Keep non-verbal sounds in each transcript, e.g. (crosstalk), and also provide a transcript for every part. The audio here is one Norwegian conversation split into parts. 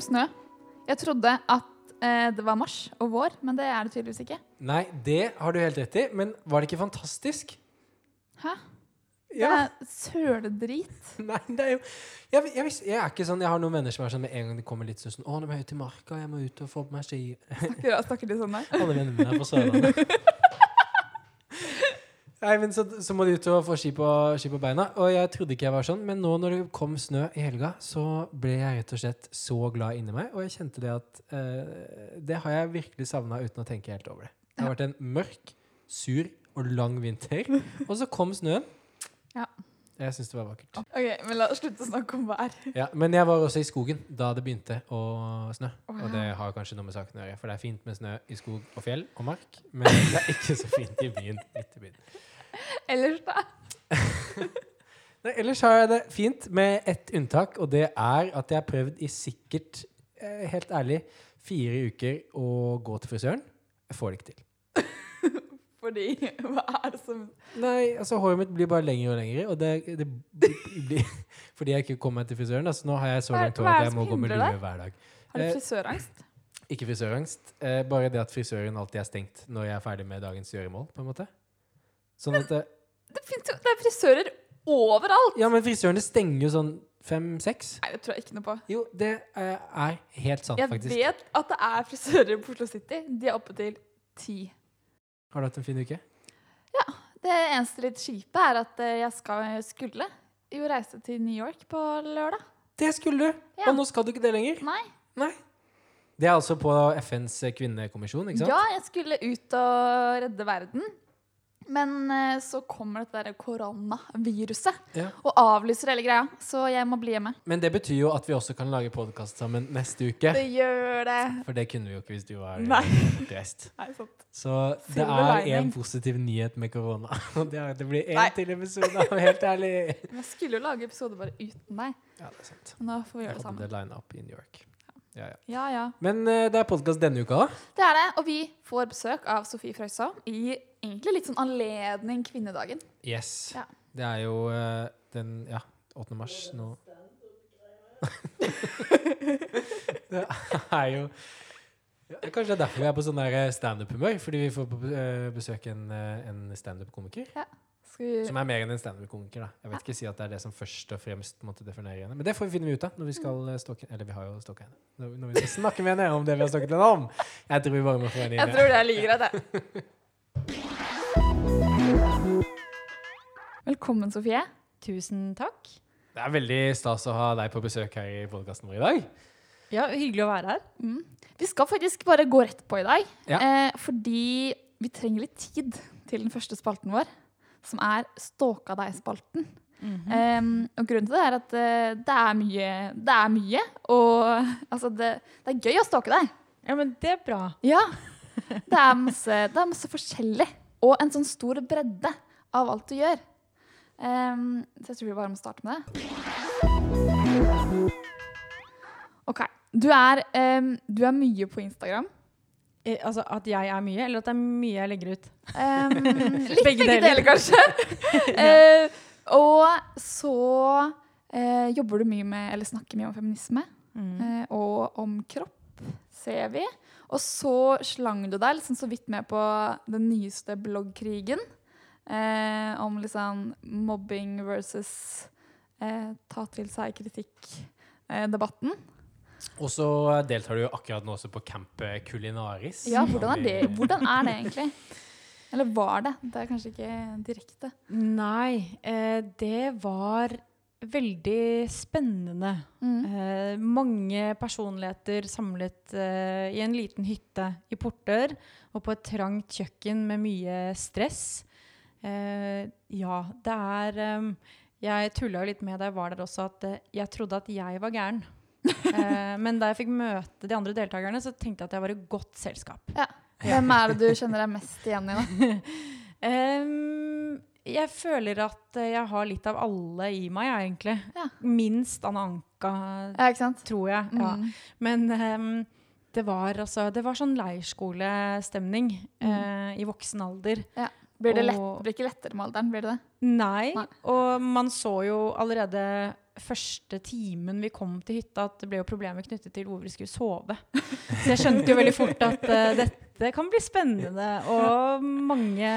ekstrem snø. Jeg trodde at eh, det var mars og vår, men det er det tydeligvis ikke. Nei, det har du helt rett i, men var det ikke fantastisk? Hæ? Det er søledrit. (laughs) Nei, det er jo jeg, jeg, jeg er ikke sånn Jeg har noen venner som er sånn med en gang det kommer litt sånn sånn Å, nå må jeg ut til marka, jeg må ut og få på meg ski. Snakker, snakker de sånn der? (laughs) Alle vennene mine er på Sørlandet. (laughs) Nei, men så, så må de ut og få ski på, ski på beina. Og jeg trodde ikke jeg var sånn, men nå når det kom snø i helga, så ble jeg rett og slett så glad inni meg. Og jeg kjente det at eh, Det har jeg virkelig savna uten å tenke helt over det. Det har vært en mørk, sur og lang vinter, og så kom snøen. (laughs) Ja. Jeg syns det var vakkert. Ok, men La oss slutte å snakke om vær. (laughs) Ja, men jeg var også i skogen da det begynte å snø. Å, Og det har kanskje noe med saken å gjøre, for det er fint med snø i skog og fjell og mark, men det er ikke så fint i byen. Midt i byen. (laughs) Ellers, da? (laughs) Nei, ellers har jeg det fint med ett unntak, og det er at jeg har prøvd i sikkert, eh, helt ærlig, fire uker å gå til frisøren. Jeg får det ikke til. (laughs) Fordi Hva er det som Nei, altså håret mitt blir bare lengre og lengre, og det, det blir fordi jeg ikke kommer meg til frisøren. Altså, nå har jeg så Hva er- langt hår hva er at det jeg som må gå med hindrer deg? lue hver dag. Har du Eh, frisørangst? Ikke frisørangst. Eh, bare det at frisøren alltid er stengt når jeg er ferdig med dagens gjøremål. på en måte. Sånn at det, Det, jo, det er frisører overalt! Ja, men frisørene stenger jo sånn fem-seks. Nei, det tror jeg ikke noe på. Jo, det eh, er helt sant, Jeg faktisk. vet at det er frisører på Oslo City. De er oppe til ti. Har du hatt en fin uke? Ja. Det eneste litt kjipe er at eh, jeg skal, skulle jo reise til New York på lørdag. Det skulle du! Ja. Og nå skal du ikke det lenger. Nei. Nei. Det er altså på FNs kvinnekommisjon, ikke sant? Ja, jeg skulle ut og redde verden. Men eh, så kommer dette der koronaviruset Ja. og avlyser hele greia. Så jeg må bli hjemme. Men det betyr jo at vi også kan lage podkast sammen neste uke. Det gjør det. For det kunne vi jo ikke hvis du var Nei. Nei, sant. Så det Silver er lining. en positiv nyhet med korona. (laughs) Og det er at det blir én til episode, av, (laughs) helt ærlig. Men jeg skulle jo lage episode bare uten deg. Ja, det er sant. Men da får vi Jeg gjøre det hadde sammen. det up i New York. Ja, ja. Ja, ja. Men eh, det er podkast denne uka, da. Det er det. Og vi får besøk av Sofie Frøysaa i egentlig litt sånn anledning kvinnedagen. Yes. Ja. Det er jo eh, den ja, 8. mars nå. (laughs) det er jo ja, Kanskje det er derfor vi er på sånn der standup-humør. Fordi vi får eh, besøk en, eh, en standup-komiker. Ja. vi Som er mer enn en standup-komiker. da Jeg vet ikke si at det er det som først og fremst måtte definere henne. Men det får vi finne ut av når vi skal eh, stalke Eller vi har jo stalka henne. Når, vi skal snakke med henne om det vi har snakket henne om. Jeg tror vi bare må få henne inn. Jeg tror det er like greit, jeg. Velkommen, Sofie. Tusen takk. Det er veldig stas å ha deg på besøk her i podkasten vår i dag. Ja, hyggelig å være her. Mm. Vi skal faktisk bare gå rett på i dag, Ja. eh, fordi vi trenger litt tid til den første spalten vår, som er Ståka deg-spalten. Mm -hmm. um, og grunnen til det er at uh, det er mye, det er mye og (laughs) altså det, det er gøy å stalke deg. Ja, men det er bra. Ja. Det er masse, det er masse forskjellig. Og en sånn stor bredde av alt du gjør. Em, så jeg tror vi bare må starte med det. OK. Du er, um, du er mye på Instagram. Eh, altså at jeg er mye, eller at det er mye jeg legger ut? Um, (laughs) litt begge, deler, deler. kanskje. (laughs) uh, og så uh, jobber du mye med, eller snakker mye om feminisme. Eh, og om kropp, ser vi. Og så slang du deg liksom så vidt med på den nyeste bloggkrigen. Eh, om liksom mobbing versus eh, ta til seg kritikk-debatten. Og så deltar du jo akkurat nå også på Camp Culinaris. ja, hvordan er, det, hvordan er det egentlig? (laughs) Eller var det? Det er kanskje ikke direkte. Nei, eh, det var veldig spennende. Mm. Eh, mange personligheter samlet eh, i en liten hytte i Portør og på et trangt kjøkken med mye stress. Eh, ja, det er eh, Jeg tulla jo litt med da jeg var der også, at eh, jeg trodde at jeg var gæren. (laughs) Eh, men da jeg fikk møte de andre deltakerne, så tenkte jeg at jeg var i godt selskap. Ja. Hvem er det du kjenner deg mest igjen i? da? um, (laughs) jeg føler at jeg har litt av alle i meg, jeg, egentlig. Ja. Minst Anna Anka, Ja, ikke sant? tror jeg. Ja. Mm. Men um, det var altså Det var sånn leirskolestemning eh, i voksen alder. Blir det, lett, blir ikke lettere med alderen? blir det det? Nei. Nei. Og man så jo allerede første timen vi kom til hytta, at det ble jo problemer knyttet til hvor vi skulle sove. Så jeg skjønte jo veldig fort at uh, dette kan bli spennende. Og mange,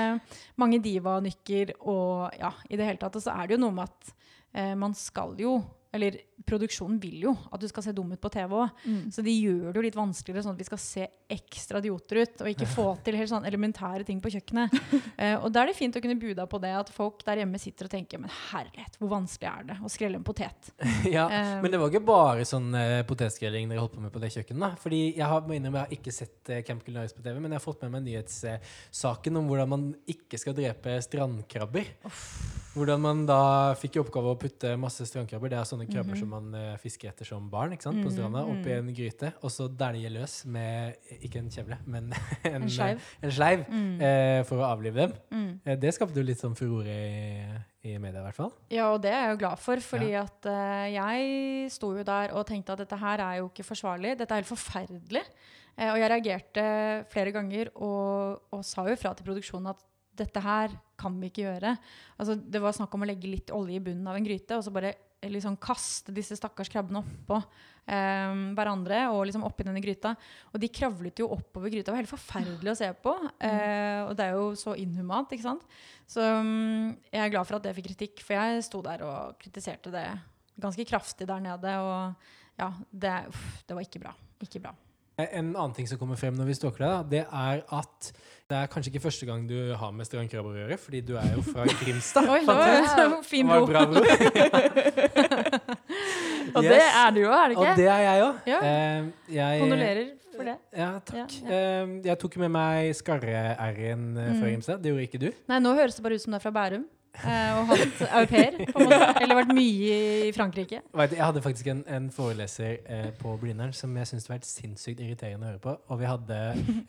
mange divanykker og ja, i det hele tatt. Og så er det jo noe med at uh, man skal jo eller produksjonen vil jo at du skal se dum ut på TV òg. Mm. Så de gjør det jo litt vanskeligere, sånn at vi skal se ekstra idioter ut. Og ikke få til helt sånn elementære ting på kjøkkenet. uh, (laughs) og da er det fint å kunne buda på det at folk der hjemme sitter og tenker Men herlighet, hvor vanskelig er det å skrelle en potet? (laughs) ja, uh, Men det var ikke bare sånn uh, potetskrelling dere holdt på med på det kjøkkenet. da. Fordi Jeg har, innrømme, jeg har ikke sett Camp Culinaris på TV, men jeg har fått med meg nyhetssaken om hvordan man ikke skal drepe strandkrabber. Hvordan man da fikk i oppgave å putte masse strandkrabber. Det er sånne krabber som man uh, fisker etter som barn ikke sant? på Mhm, stranda. Oppi mhm. en gryte. Og så dælje løs med ikke en kjevle, men (laughs) en, En en sleiv Mm. eh, for å avlive dem. Mm. Eh, det skapte jo litt sånn furore i, i media, i hvert fall. Ja, og det er jeg jo glad for, fordi at eh, jeg sto jo der og tenkte at dette her er jo ikke forsvarlig. Dette er helt forferdelig. Eh, og jeg reagerte flere ganger og, og sa jo fra til produksjonen at dette her kan vi ikke gjøre. Altså, det var snakk om å legge litt olje i bunnen av en gryte og så bare eh, liksom kaste disse stakkars krabbene oppå eh, hverandre og liksom oppi denne gryta. Og de kravlet jo oppover gryta. Det var helt forferdelig å se på. Eh, og det er jo så inhumant, ikke sant. Så um, jeg er glad for at det fikk kritikk, for jeg sto der og kritiserte det ganske kraftig der nede. Og ja, det, uff, det var ikke bra. Ikke bra. En annen ting som kommer frem når vi stalker deg, det er at det er kanskje ikke første gang du har med strandkrabber å gjøre, fordi du er jo fra Grimstad. (laughs) Oi, det var fin Var bro. det bra, bro? (laughs) (laughs) Og det er du òg, er det ikke? Og det er jeg òg. Ja. Kondolerer for det. Ja, takk. Ja, Eh, jeg tok med meg skarre-r-en eh, fra Mm. Grimstad. Det gjorde ikke du. Nei, nå høres det bare ut som du er fra Bærum. Eh, og hatt au pair, på en måte. Eller vært mye i Frankrike. Jeg hadde faktisk en, en foreleser eh, på Blindern som jeg syntes var helt sinnssykt irriterende å høre på. Og vi hadde,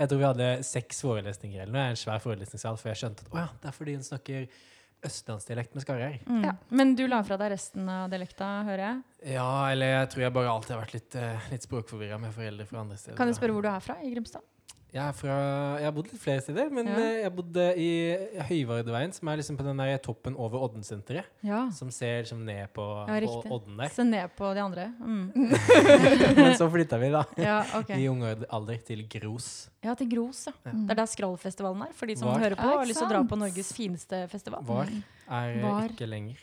jeg tror vi hadde seks forelesninger eller noe. En svær forelesningssal, for jeg skjønte at å ja, det er fordi hun snakker østlandsdialekt med skarre-r. Mm. Ja. Men du la fra deg resten av dialekta, hører jeg. Ja, eller jeg tror jeg bare alltid har vært litt, uh, litt språkforvirra med foreldre fra andre steder. Kan jeg spørre hvor du er fra i Grimstad? Jeg, er fra, jeg har bodd litt flere steder, men Ja. eh, jeg bodde i Høyvardeveien, som er liksom på den der toppen over Oddensenteret. Ja. Som ser liksom ned på, Ja, på. Odden der. Se ned på de andre. Mm. (laughs) Men så flytta vi, da. Ja, ok. I ung alder til Gros. Ja, til Gros, ja. Ja. Det er der Skrallfestivalen er, for de som Var. hører på og har lyst til å dra på? Norges fineste festival. Var er Var. ikke lenger.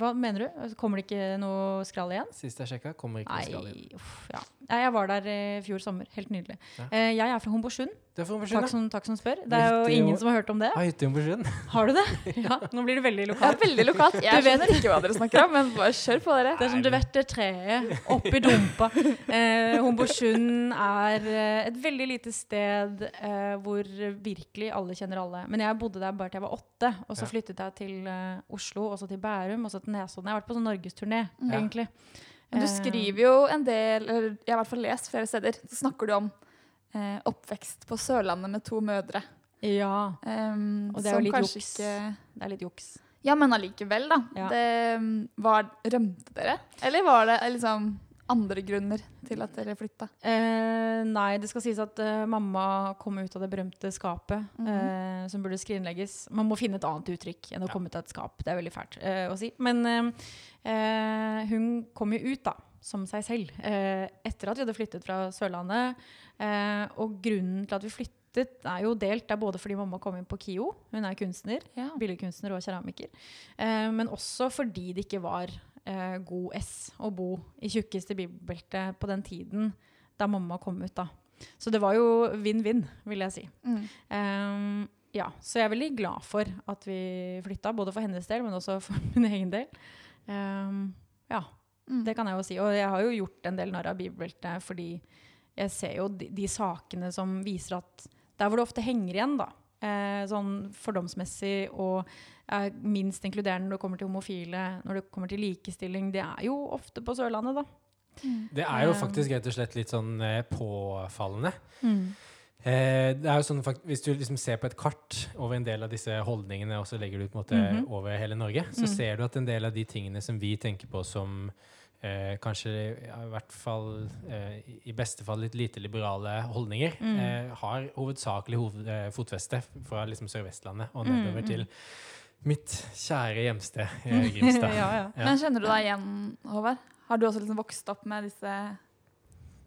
Hva mener du? Kommer det ikke noe skrall igjen? Sist jeg sjekka, kommer ikke noe skrall igjen. Nei, uff, ja. Jeg var der i fjor sommer. Helt nydelig. Ja. Eh, jeg er fra Homborsund. Er fra Takk som, takk som spør. Det er jo ingen som har hørt om det. Har hytte du det? (laughs) Ja, Nå blir det veldig Ja, lokalt. veldig lokalt. Jeg vet- ikke hva dere snakker om, men bare kjør på, dere. Det er som du vet det treet oppi dumpa. (laughs) Eh, Homborsund er eh, et veldig lite sted eh, hvor virkelig alle kjenner alle. Men jeg bodde der bare til jeg var åtte, og så flyttet jeg til eh, Oslo, og så til Bærum, og så til Nesodden. Jeg har vært på sånn norgesturné, mm. egentlig. Men du Eh, skriver jo en del, eller jeg har i hvert fall lest flere steder, så snakker du om eh, oppvekst på Sørlandet med to mødre. Ja. Um, Og det er jo litt juks. ikke Det er litt juks. Ja, men allikevel, da. Ja. Det, var, rømte dere? Eller var det liksom andre grunner til at dere flytta? Eh, nei, det skal sies at uh, mamma kom ut av det berømte skapet Mhm. eh, som burde skrinlegges. Man må finne et annet uttrykk enn å Ja. komme ut av et skap. Det er veldig fælt eh, å si. Men eh, eh, hun kom jo ut, da. Som seg selv. Eh, etter at vi hadde flyttet fra Sørlandet. Eh, og grunnen til at vi flyttet, er jo delt. Det er både fordi mamma kom inn på KIO, hun er kunstner, Ja. billedkunstner og keramiker. Eh, men også fordi det ikke var eh, god S å bo i tjukkeste bibelbeltet på den tiden da mamma kom ut. da. Så det var jo vinn-vinn, vil jeg si. Mm. Ehm, ja, så jeg er veldig glad for at vi flytta, både for hennes del, men også for (laughs) min egen del. Ehm, ja, Mm. det kan jeg jo si. Og jeg har jo gjort en del narr av bibelbeltet fordi jeg ser jo de, de sakene som viser at der hvor det ofte henger igjen, da, eh, sånn fordomsmessig og er minst inkluderende når det kommer til homofile, når det kommer til likestilling, det er jo ofte på Sørlandet, da. Mm. Det er jo Um. faktisk rett og slett litt sånn eh, påfallende. Eh, det er jo sånn, Hvis du liksom ser på et kart over en del av disse holdningene, og så legger du ut på en måte Mhm. over hele Norge, så Mm. ser du at en del av de tingene som vi tenker på som eh, kanskje i hvert fall eh, i beste fall litt lite liberale holdninger, Mm. eh, har hovedsakelig hoved, eh, fotfeste fra liksom Sør-Vestlandet og Mm, nedover mm. til Mitt kjære hjemsted (laughs) Grimstad. ja, ja. Ja. Men kjenner du deg igjen, Håvard? Har du også liksom vokst opp med disse,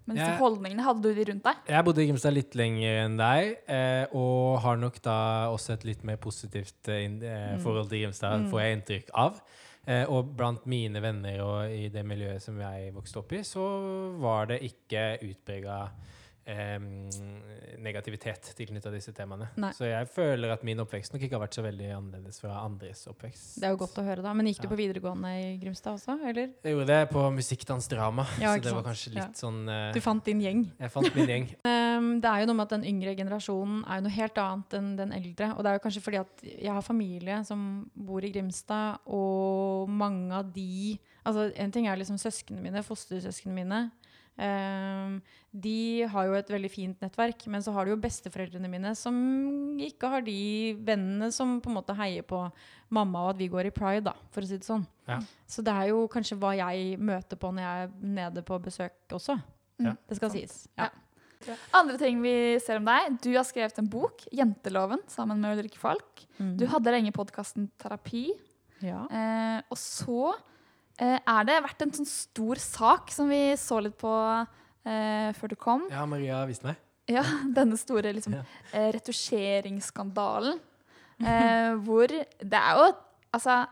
med disse holdningene? Hadde du de rundt deg? Jeg bodde i Grimstad litt lenger enn deg, eh, og har nok da også et litt mer positivt eh, eh, Mm. forhold til Grimstad, Mm. får jeg inntrykk av. Eh, og blant mine venner og i det miljøet som jeg vokste opp i, så var det ikke utprega eh, negativitet tilknytta disse temaene. Nei. Så jeg føler at min oppvekst nok ikke har vært så veldig annerledes fra andres oppvekst. Det er jo godt å høre, da. Men gikk du Ja. på videregående i Grimstad også, eller? Jeg gjorde det på musikkdansdrama, Ja, så det var kanskje litt Ja. sånn eh, Du fant din gjeng. Jeg fant min gjeng. (laughs) Um, det er jo noe med at den yngre generasjonen er jo noe helt annet enn den eldre. Og det er jo kanskje fordi at jeg har familie som bor i Grimstad, og mange av de Altså en ting er liksom søsknene mine, fostersøsknene mine. Um, de har jo et veldig fint nettverk, men så har du jo besteforeldrene mine som ikke har de vennene som på en måte heier på mamma og at vi går i pride, da, for å si det sånn. Ja. Så det er jo kanskje hva jeg møter på når jeg er nede på besøk også. Ja. Det skal sies. Ja. Andre ting vi ser om deg. Du har skrevet en bok, 'Jenteloven', sammen med Ulrikke Falk. Mm. Du hadde lenge podkasten Terapi. ja. Eh, og så er det vært en sånn stor sak som vi så litt på eh, før du kom. Ja, Maria viste meg. Ja, (laughs) denne store liksom, Ja. eh, retusjeringsskandalen. Eh, hvor det er jo Altså,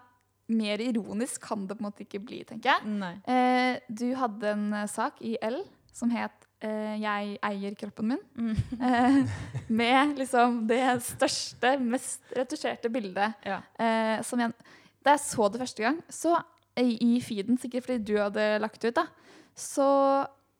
mer ironisk kan det på en måte ikke bli, tenker jeg. Nei. Eh, du hadde en eh, sak i L som het eh, 'Jeg eier kroppen min'. Mm. Eh, (laughs) med liksom det største, mest retusjerte bildet. Ja. Eh, som jeg, da jeg så det første gang, så i, feeden, sikkert fordi du hadde lagt ut, da, så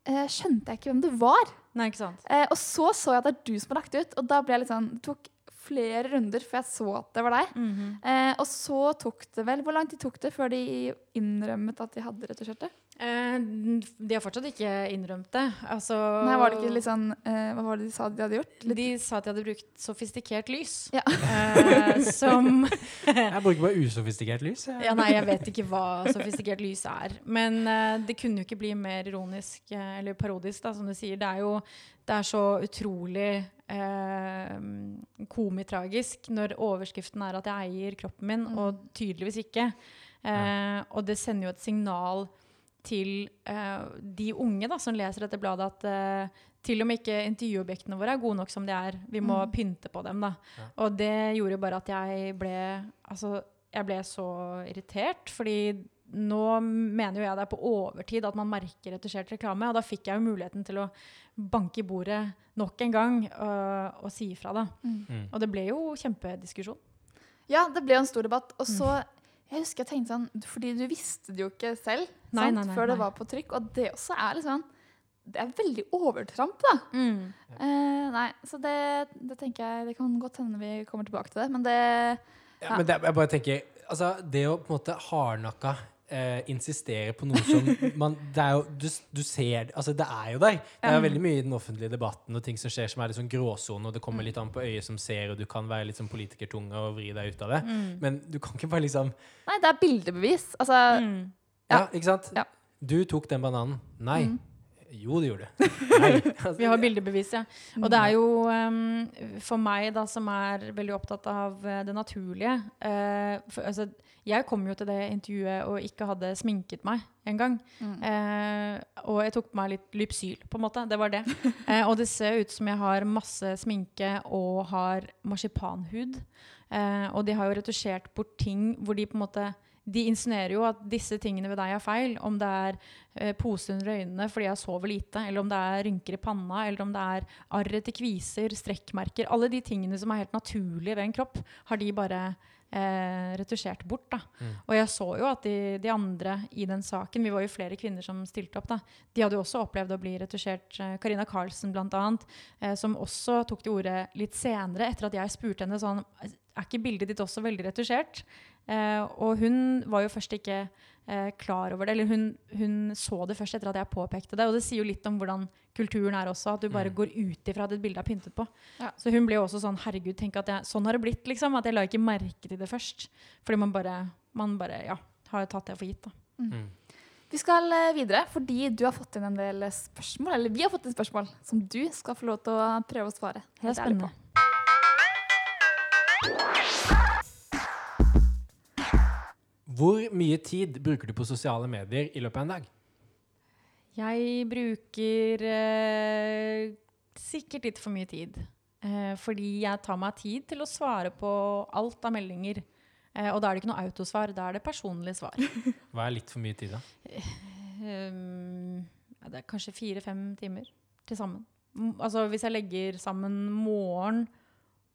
eh, skjønte jeg ikke hvem det var. Nei, ikke sant. Eh, og så så jeg at det er du som har lagt ut, og da ble jeg litt sånn Det tok flere runder før jeg så at det var deg. Mhm. Eh, og så tok det vel Hvor lang tid tok det før de innrømmet at de hadde retusjert det? Eh, de har fortsatt ikke innrømt det. Altså, Nei, var det ikke litt sånn eh, Hva var det de sa de hadde gjort? Litt, De sa at de hadde brukt sofistikert lys. Ja. Eh, (laughs) som Jeg bruker bare usofistikert lys. jeg. Ja, nei, jeg vet ikke hva sofistikert lys er. Men eh, det kunne jo ikke bli mer ironisk eh, eller parodisk, da, som du sier. Det er jo det er så utrolig eh, komitragisk når overskriften er at jeg eier kroppen min, Mm. og tydeligvis ikke. Eh, og det sender jo et signal til uh, de unge da, som leser dette bladet, at uh, til og med ikke intervjuobjektene våre er gode nok som de er. Vi må Mm. pynte på dem. da. Ja. Og det gjorde bare at jeg ble Altså, jeg ble så irritert, fordi nå mener jo jeg det er på overtid at man merker retusjert reklame, og da fikk jeg jo muligheten til å banke i bordet nok en gang uh, og si ifra, da. Mm. Og det ble jo kjempediskusjon. Ja, det ble jo en stor debatt. Og så Mm. Jeg husker jeg tenkte sånn Fordi du visste det jo ikke selv Nei, sant? nei, nei, før det var på trykk. Og det også er litt sånn Det er veldig overtramp, da. Eh, nei, så det, det tenker jeg Det kan godt hende vi kommer tilbake til det, men det Ja, men det, jeg bare tenker altså, Det å på en måte hardnakka eh, insistere på noe som (laughs) man Det er jo du, du ser Altså, det er jo der. Det er jo veldig mye i den offentlige debatten og ting som skjer som er litt sånn gråsone, og det kommer litt an på øyet som ser, og du kan være litt sånn politikertunge og vri deg ut av det. Mm. Men du kan ikke bare liksom Nei, det er bildebevis. Altså Mm. Ja, Ja. ikke sant? Ja. Du tok den bananen. Nei. Mm. Jo, det gjorde det. Altså, (laughs) Vi har bildebevis, ja. Og det er jo um, for meg da som er veldig opptatt av eh, det naturlige uh, for, altså, Jeg kom jo til det intervjuet og ikke hadde sminket meg engang. Mm. Uh, og jeg tok på meg litt Lypsyl, på en måte. Det var det. Uh, (laughs) og det ser ut som jeg har masse sminke og har marsipanhud. Eh, og de har jo retusjert bort ting hvor de på en måte de insinuerer jo at disse tingene ved deg er feil. Om det er eh, pose under øynene fordi jeg sover lite, eller om det er rynker i panna, eller om det er arr etter kviser, strekkmerker. Alle de tingene som er helt naturlige ved en kropp, har de bare eh, retusjert bort. Da. Mm. Og jeg så jo at de, de andre i den saken, vi var jo flere kvinner som stilte opp, da, de hadde jo også opplevd å bli retusjert. eh, Karina Karlsen blant annet, eh, som også tok til orde litt senere, etter at jeg spurte henne sånn Er ikke bildet ditt også veldig retusjert? Eh, og hun var jo først ikke eh, klar over det, eller hun, hun så det først etter at jeg påpekte det. Og det sier jo litt om hvordan kulturen er også, at du bare Mm. går ut ifra at et bilde er pyntet på. Ja. Så hun ble jo også sånn Herregud, tenk at jeg, sånn har det blitt, liksom. At jeg la ikke merke til det først. Fordi man bare, man bare ja, har tatt det for gitt. da. Mm. Vi skal eh, videre, fordi du har fått inn en del spørsmål. Eller vi har fått inn spørsmål som du skal få lov til å prøve å svare. Det er helt ærlig på. Hvor mye tid bruker du på sosiale medier i løpet av en dag? Jeg bruker eh, sikkert litt for mye tid. Eh, fordi jeg tar meg tid til å svare på alt av meldinger. Eh, og da er det ikke noe autosvar, da er det personlige svar. (laughs) Hva er litt for mye tid, da? Um, ja, det er kanskje fire-fem timer til sammen. Altså hvis jeg legger sammen morgen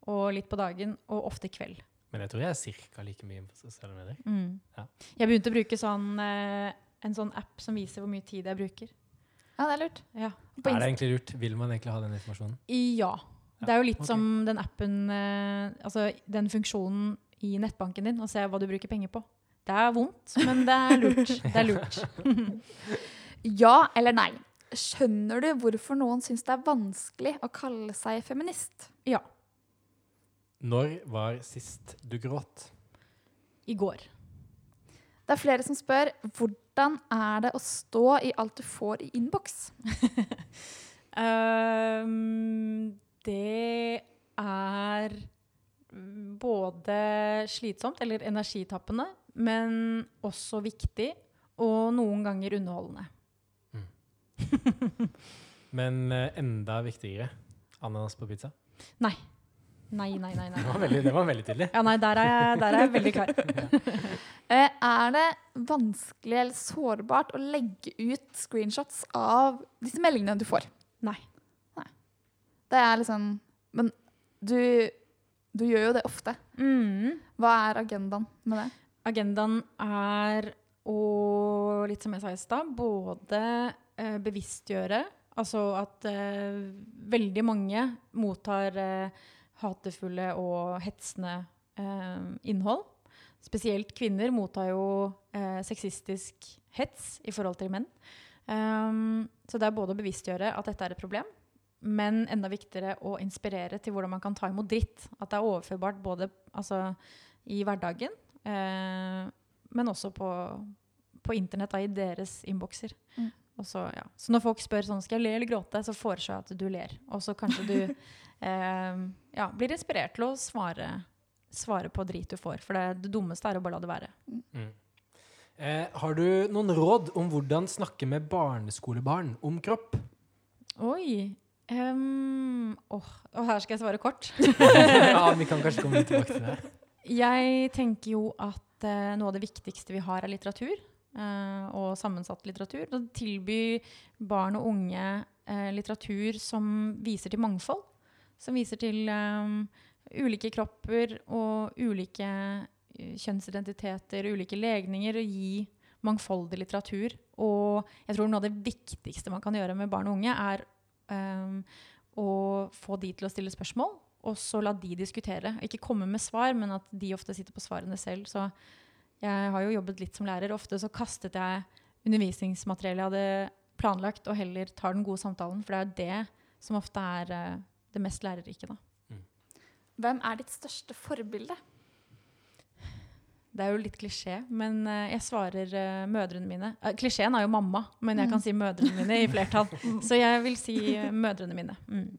og litt på dagen, og ofte kveld. Men jeg tror jeg er ca. like mye på sosiale medier. Mm. Ja. Jeg begynte å bruke sånn, eh, en sånn app som viser hvor mye tid jeg bruker. Ja, det er lurt. Ja. På Er det egentlig lurt? Vil man egentlig ha den informasjonen? ja. Ja, Det er jo litt okay. som den appen eh, Altså den funksjonen i nettbanken din, å se hva du bruker penger på. Det er vondt, men det er lurt. Det er lurt. (laughs) Ja eller nei? Skjønner du hvorfor noen syns det er vanskelig å kalle seg feminist? Ja. Når var sist du gråt? I går. Det er flere som spør hvordan er det å stå i alt du får i innboks? um, (laughs) det er både slitsomt, eller energitappende, men også viktig, og noen ganger underholdende. (laughs) Men eh, enda viktigere ananas på pizza. Nei. Nei, nei, nei. Det var veldig, det var veldig tydelig. Ja, nei, der er jeg, der er jeg veldig klar. (laughs) Eh, er det vanskelig eller sårbart å legge ut screenshots av disse meldingene du får? Nei. Det er liksom Men du, du gjør jo det ofte. Mm. Hva er agendaen med det? Agendaen er å, litt som jeg sa i stad, både eh, bevisstgjøre Altså at eh, veldig mange mottar eh, hatefulle og hetsende eh, innhold. Spesielt kvinner mottar jo eh, sexistisk hets i forhold til menn. Um, så det er både å bevisstgjøre at dette er et problem, men enda viktigere å inspirere til hvordan man kan ta imot dritt. At det er overførbart både altså, i hverdagen, eh, men også på, på internett, da, i deres innbokser. Mm. Og så, ja. så når folk spør sånn, skal jeg le eller gråte, så foreslår jeg at du ler. Og så kanskje du (laughs) eh, ja, blir inspirert til å svare, svare på drit du får. For det, det dummeste er å bare la det være. Mm. Eh, har du noen råd om hvordan snakke med barneskolebarn om kropp? Oi. Um, oh, og her skal jeg svare kort. (laughs) ja, vi kan kanskje komme litt tilbake til det. Jeg tenker jo at eh, noe av det viktigste vi har, er litteratur. Eh, og sammensatt litteratur. Og tilby barn og unge eh, litteratur som viser til mangfold. Som viser til eh, ulike kropper og ulike kjønnsidentiteter, ulike legninger. Og gi mangfoldig litteratur. Og jeg tror noe av det viktigste man kan gjøre med barn og unge, er eh, å få de til å stille spørsmål og så la de diskutere. Ikke komme med svar, men at de ofte sitter på svarene selv. Så jeg har jo jobbet litt som lærer. Ofte så kastet jeg undervisningsmateriell jeg hadde planlagt, og heller tar den gode samtalen. For det er jo det som ofte er eh, det mest lærerike. Da. Hvem er ditt største forbilde? Det er jo litt klisjé, men eh, jeg svarer uh, mødrene mine. Uh, Klisjeen er jo mamma, men jeg kan si mødrene mine i flertall. (laughs) Så jeg vil si uh, mødrene mine. Mm.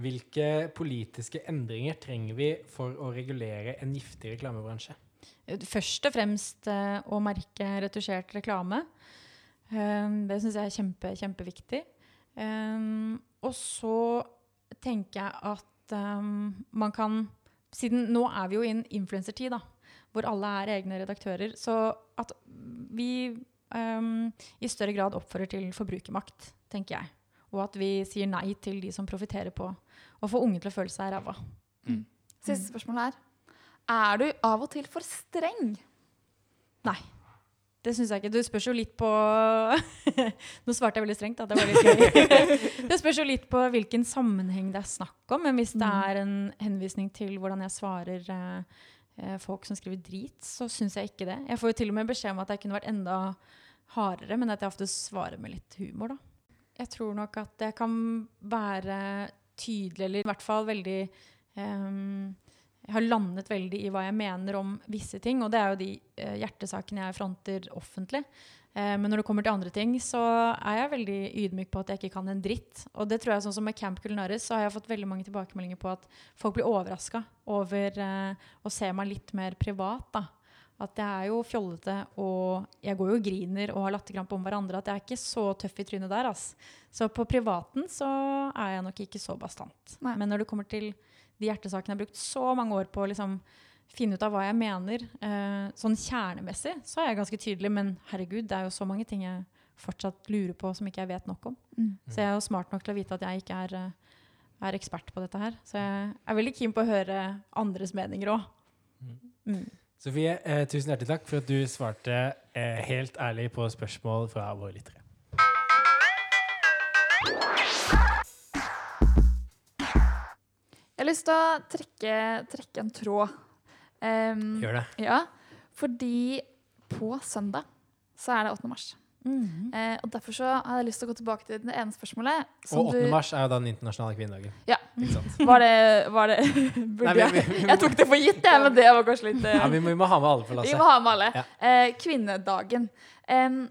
Hvilke politiske endringer trenger vi for å regulere en giftig reklamebransje? Først og fremst eh, å merke retusjert reklame. Um, det syns jeg er kjempe, kjempeviktig. Um, og så tenker jeg at um, man kan Siden nå er vi jo i en influensertid, da, hvor alle er egne redaktører. Så at vi um, i større grad oppfører til forbrukermakt, tenker jeg. Og at vi sier nei til de som profitterer på å få unge til å føle seg ræva. Siste spørsmål her. Er du av og til for streng? Nei. Det syns jeg ikke. Du spørs jo litt på (laughs) Nå svarte jeg veldig strengt. Da. Det var litt gøy. (laughs) det spørs jo litt på hvilken sammenheng det er snakk om. Men hvis det er en henvisning til hvordan jeg svarer eh, eh, folk som skriver drit, så syns jeg ikke det. Jeg får jo til og med beskjed om at jeg kunne vært enda hardere, men at jeg ofte svarer med litt humor, da. Jeg tror nok at jeg kan være tydelig, eller i hvert fall veldig ehm, jeg har landet veldig i hva jeg mener om visse ting, og det er jo de eh, hjertesakene jeg fronter offentlig. Eh, men når det kommer til andre ting, så er jeg veldig ydmyk på at jeg ikke kan en dritt. Og det tror jeg sånn som med Camp Culinaris, så har jeg fått veldig mange tilbakemeldinger på at folk blir overraska over eh, å se meg litt mer privat, da. At jeg er jo fjollete, og jeg går jo og griner og har latterkrampe om hverandre. At jeg er ikke så tøff i trynet der. ass. Så på privaten så er jeg nok ikke så bastant. Nei. Men når det kommer til de hjertesakene jeg har brukt så mange år på å liksom finne ut av hva jeg mener, eh, sånn kjernemessig, så er jeg ganske tydelig. Men herregud, det er jo så mange ting jeg fortsatt lurer på som ikke jeg vet nok om. Mm. Så jeg er jo smart nok til å vite at jeg ikke er, eh, er ekspert på dette her. Så jeg er veldig keen på å høre andres meninger òg. Mm. Sofie, eh, tusen hjertelig takk for at du svarte eh, helt ærlig på spørsmål fra våre lyttere. Jeg har lyst til å trekke, trekke en tråd. Um, Gjør det. ja, fordi på søndag så er det 8. mars. Mm. Eh, og derfor så har jeg lyst til å gå tilbake til det ene spørsmålet. som Og 8. du- mars er jo da den internasjonale kvinnedagen. Ja. (laughs) Var det, var det (laughs) Burde Nei, vi- jeg vi- vi- Jeg tok det for gitt, jeg, men det var kanskje litt uh... Ja, vi må, vi må ha med alle på Vi må ha med alle. Ja. Eh, kvinnedagen. Um,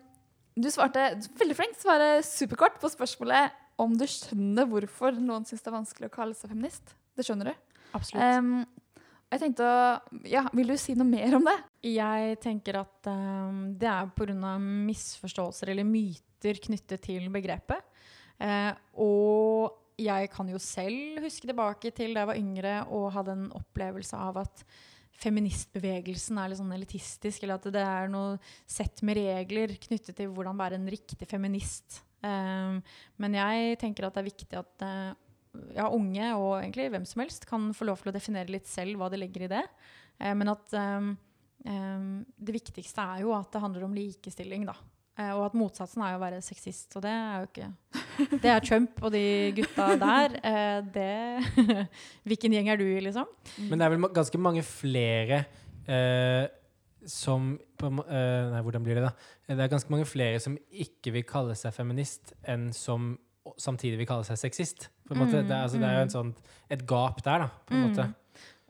du svarte veldig flink, svare superkort på spørsmålet om du skjønner hvorfor noen syns det er vanskelig å kalle seg feminist. Det skjønner du. Absolutt. Um, jeg tenkte Ja, vil du si noe mer om det? Jeg tenker at um, det er pga. misforståelser eller myter knyttet til begrepet. Uh, og jeg kan jo selv huske tilbake til da jeg var yngre og hadde en opplevelse av at feministbevegelsen er litt sånn elitistisk, eller at det er noe sett med regler knyttet til hvordan være en riktig feminist. Um, men jeg tenker at det er viktig at eh, ja, unge og egentlig hvem som helst kan få lov til å definere litt selv hva det legger i det. Eh, men at um, um, det viktigste er jo at det handler om likestilling, da. Eh, og at motsatsen er jo å være sexist. Og det er jo ikke (laughs) Det er Trump og de gutta der. Eh, det (laughs) Hvilken gjeng er du i, liksom? Men det er vel ganske mange flere eh, som på, eh, Nei, hvordan blir det, da? Det er ganske mange flere som ikke vil kalle seg feminist, enn som samtidig vil kalle seg sexist. På en måte. Mm, det, er, mm. det er jo en sånn, et gap der, da, på en Mm. måte.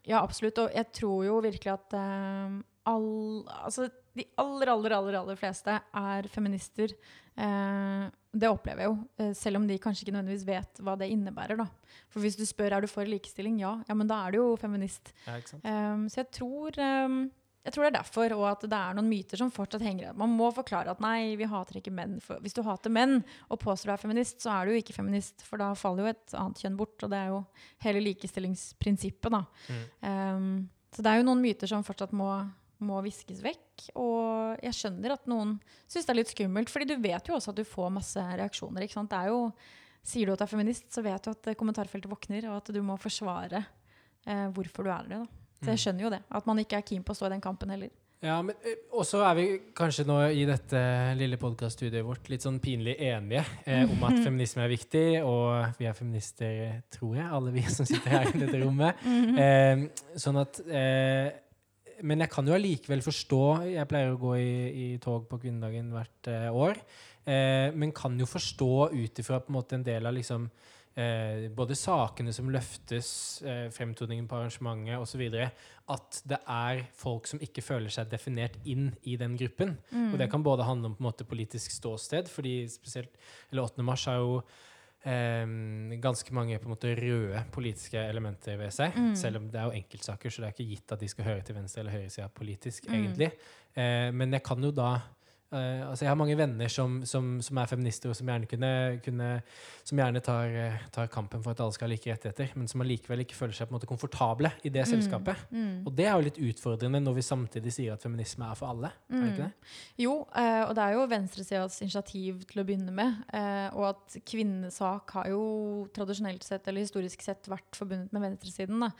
Ja, absolutt. Og jeg tror jo virkelig at eh, all, altså, de aller, aller, aller, aller fleste er feminister. Eh, det opplever jeg jo, eh, selv om de kanskje ikke nødvendigvis vet hva det innebærer. Da. For hvis du spør er du for likestilling, ja, ja men da er du jo feminist. Ja? Um, så jeg tror, um, jeg tror det er derfor, og at det er noen myter som fortsatt henger. Man må forklare at nei, vi hater ikke menn. For hvis du hater menn og påstår du er feminist, så er du jo ikke feminist, for da faller jo et annet kjønn bort. Og det er jo hele likestillingsprinsippet, da. Mm. Um, så det er jo noen myter som fortsatt må, må viskes vekk. Og jeg skjønner at noen syns det er litt skummelt, fordi du vet jo også at du får masse reaksjoner. ikke sant? Det er jo, Sier du at du er feminist, så vet du at kommentarfeltet våkner, og at du må forsvare eh, hvorfor du er det. da. Så jeg Mm. skjønner jo det. At man ikke er keen på å stå i den kampen heller. Ja, men også er vi kanskje nå i dette lille podkaststudioet vårt litt sånn pinlig enige eh, om at (laughs) feminisme er viktig, og vi er feminister, tror jeg, alle vi (laughs) som sitter her i dette rommet. Eh, sånn at eh, Men jeg kan jo allikevel forstå Jeg pleier å gå i, i tog på kvinnedagen hvert eh, år. Eh, men kan jo forstå ut ifra på en måte en del av liksom eh, både sakene som løftes, eh, fremtoningen på arrangementet osv., at det er folk som ikke føler seg definert inn i den gruppen. Og det kan både handle om på en måte politisk ståsted, fordi spesielt eller 8. mars har jo eh, ganske mange på en måte røde politiske elementer ved seg. Mm. Selv om det er jo enkeltsaker, så det er ikke gitt at de skal høre til venstre eller høyresida politisk, Mm. egentlig. Eh, men jeg kan jo da eh, altså Jeg har mange venner som, som, som er feminister, og som gjerne, kunne, kunne, som gjerne tar, eh, tar kampen for at alle skal ha like rettigheter, men som allikevel ikke føler seg på en måte komfortable i det selskapet. Mm. Og det er jo litt utfordrende når vi samtidig sier at feminisme er for alle. Er det ikke det? Jo, uh, og det er jo venstresidas initiativ til å begynne med. Uh, og at kvinnesak har jo tradisjonelt sett, eller historisk sett, vært forbundet med venstresiden. Da.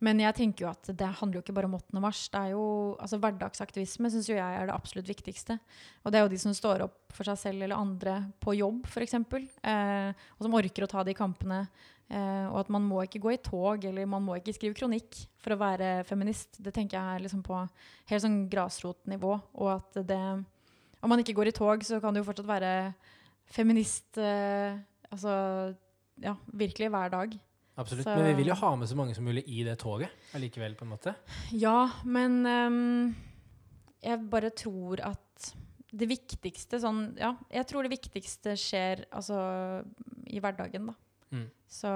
Men jeg tenker jo at det handler jo ikke bare om 8. mars. Det er jo, altså Hverdagsaktivisme syns jo jeg er det absolutt viktigste. Og det er jo de som står opp for seg selv eller andre på jobb, f.eks. Eh, og som orker å ta de kampene. Eh, og at man må ikke gå i tog eller man må ikke skrive kronikk for å være feminist. Det tenker jeg er liksom på helt sånn grasrotnivå. Og at det Om man ikke går i tog, så kan du jo fortsatt være feminist eh, altså ja, virkelig hver dag. Absolutt. Så- Men vi vil jo ha med så mange som mulig i det toget allikevel, på en måte. Ja, men um, jeg bare tror at det viktigste sånn Ja, jeg tror det viktigste skjer altså i hverdagen, da. Mm. Så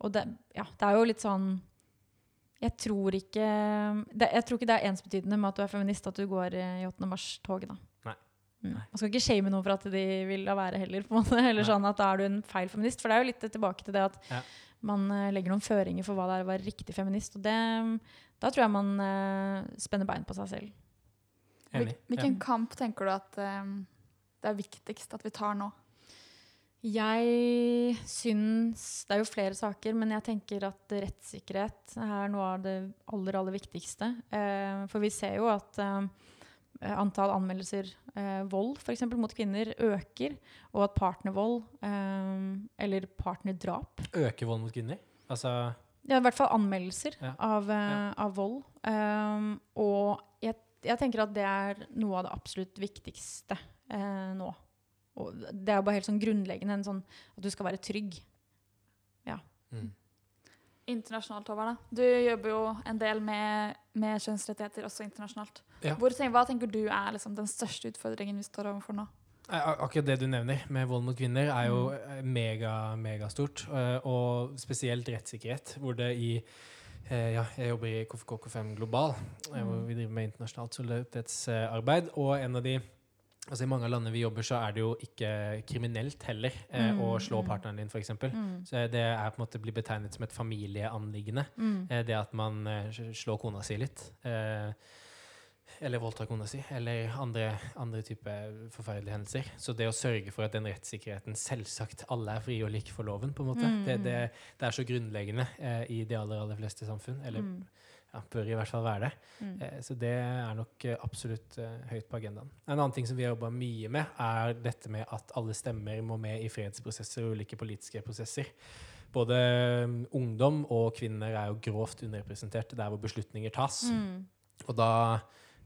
Og det, ja, det er jo litt sånn jeg tror ikke det, Jeg tror ikke det er ensbetydende med at du er feminist at du går i 8. mars-toget, da. Nei. Mm. Man skal ikke shame noen for at de vil la være heller, på en måte. Eller Nei. sånn at da er du en feil feminist. For det er jo litt tilbake til det at Ja. Man eh, legger noen føringer for hva det er å være riktig feminist. Og det, da tror jeg man eh, spenner bein på seg selv. Enig. Hvil- Hvilken kamp tenker du at um, det er viktigst at vi tar nå? Jeg syns Det er jo flere saker, men jeg tenker at rettssikkerhet er noe av det aller, aller viktigste. Eh, for vi ser jo at eh, antall anmeldelser eh, vold eksempel mot kvinner øker, og at partnervold, eh, eller partnerdrap Øker vold mot kvinner? Altså Ja, i hvert fall anmeldelser Ja. av, eh, Ja. av vold. Um, og jeg, jeg tenker at det er noe av det absolutt viktigste eh, nå. Og det er bare helt sånn grunnleggende en sånn, at du skal være trygg. mm. Internasjonalt, Håvard. Du jobber jo en del med, med kjønnsrettigheter også internasjonalt. Ja. Hvor, hva tenker du er liksom, den største utfordringen vi står overfor nå? Akkurat det du nevner med vold mot kvinner, er jo Mm. mega, megastort. eh, Og spesielt rettssikkerhet, hvor det i eh, ja, jeg jobber i KFK5 Global, hvor Mm. vi driver med internasjonalt solidaritetsarbeid. Og en av de Altså I mange av landene vi jobber, så er det jo ikke kriminelt heller eh, å Mm, slå mm. partneren din, f.eks. Mm. Så det er på en måte blir betegnet som et familieanliggende. Mm. Eh, Det at man eh, slår kona si litt. Eh, eller voldtar kona si. Eller andre, andre typer forferdelige hendelser. Så det å sørge for at den rettssikkerheten Selvsagt alle er frie og like for loven, på en måte. Mm, Det, mm. det, det er så grunnleggende eh, i de aller, aller fleste samfunn. Eller Mm. Ja, bør i hvert fall være det. Mm. Eh, så det er nok eh, absolutt eh, høyt på agendaen. En annen ting som vi har jobba mye med, er dette med at alle stemmer må med i fredsprosesser og ulike politiske prosesser. Både um, ungdom og kvinner er jo grovt underrepresentert der hvor beslutninger tas. Mm. Og da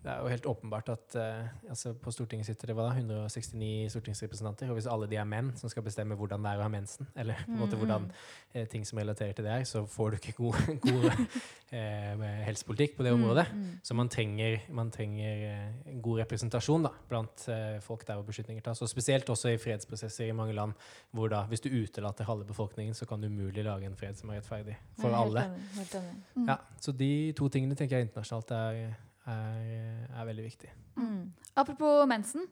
det er jo helt åpenbart at uh, altså på Stortinget sitter det hva da, 169 stortingsrepresentanter. Og hvis alle de er menn som skal bestemme hvordan det er å ha mensen, eller på en måte hvordan eh, ting som relaterer til det er, så får du ikke god, (laughs) god uh, helsepolitikk på det Mm, området. mm. Så man trenger, man trenger god representasjon da, blant folk der hvor beslutninger tas. Og spesielt også i fredsprosesser i mange land, hvor da, hvis du utelater halve befolkningen, så kan du umulig lage en fred som er rettferdig for alle. enig, enig. Mm. Ja, så de to tingene tenker jeg internasjonalt er, er, er veldig viktig. Mm. Apropos mensen.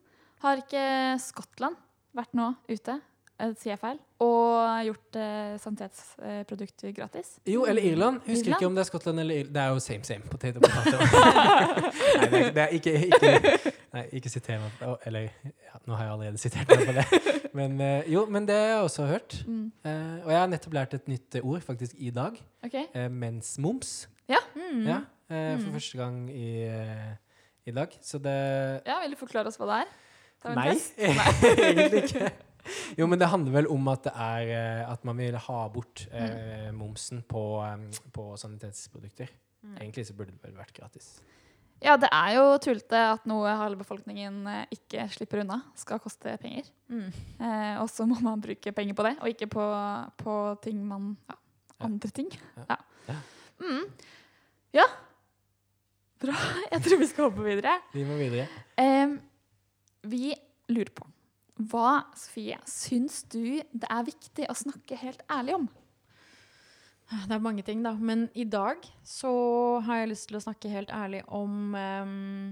Har ikke Skottland vært nå ute, eh, sier jeg feil, og gjort eh, sanitetsprodukter gratis? Jo, eller Irland. Husker Irland? ikke om det er Skottland eller Irland. Det er jo same, same. Potato, potato. (laughs) nei, det er, det er ikke, ikke, nei, ikke siter meg på Eller ja, nå har jeg allerede sitert meg på det. Men eh, jo, men det har jeg også hørt. Mm. Eh, og jeg har nettopp lært et nytt eh, ord faktisk i dag. Okay. Uh, mensmoms. Mm. Ja, eh, for Mm. første gang i, eh, i dag. Så det Ja, Vil du forklare oss hva det er? Nei, test. (laughs) egentlig ikke. Jo, men det handler vel om at det er eh, at man vil ha bort eh, momsen på, eh, på sanitetsprodukter. Mm. Egentlig så burde det vel vært gratis. Ja, det er jo tullete at noe halve befolkningen ikke slipper unna. Skal koste penger. Mm. Eh, og så må man bruke penger på det, og ikke på, på ting man ja, Ja. Andre ting. Ja. Ja. Ja. Mm. ja. Bra. Jeg tror vi skal hoppe videre. Vi må videre. Um, vi lurer på hva, Sofie, syns du det er viktig å snakke helt ærlig om? Det er mange ting, da. Men i dag så har jeg lyst til å snakke helt ærlig om um,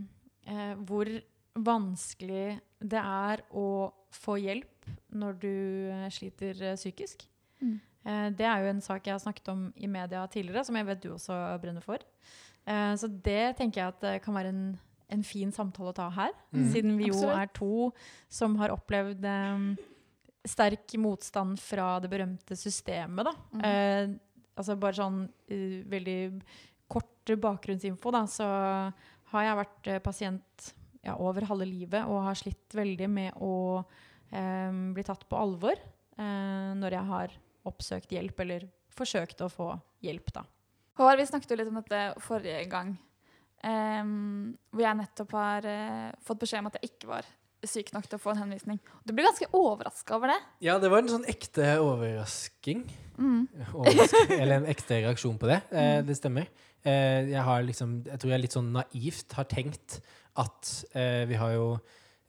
eh, hvor vanskelig det er å få hjelp når du eh, sliter eh, psykisk. Mm. Eh, det er jo en sak jeg har snakket om i media tidligere, som jeg vet du også brenner for. Eh, så det tenker jeg at det kan være en, en fin samtale å ta her. Mm. Siden vi jo Absolutt. er to som har opplevd um, sterk motstand fra det berømte systemet, da. Mm. Uh, altså bare sånn uh, veldig kort bakgrunnsinfo, da, så har jeg vært eh, pasient ja, over halve livet og har slitt veldig med å um, bli tatt på alvor eh, når jeg har oppsøkt hjelp eller forsøkt å få hjelp, da. Håvard, vi snakket jo litt om dette forrige gang. Um, hvor jeg nettopp har uh, fått beskjed om at jeg ikke var syk nok til å få en henvisning. Du ble ganske overraska over det. Ja, det var en sånn ekte overrasking. Mm. Overrasking, (laughs) eller en ekte reaksjon på det. Eh, Mm. det stemmer. Eh, jeg har liksom Jeg tror jeg litt sånn naivt har tenkt at eh, vi har jo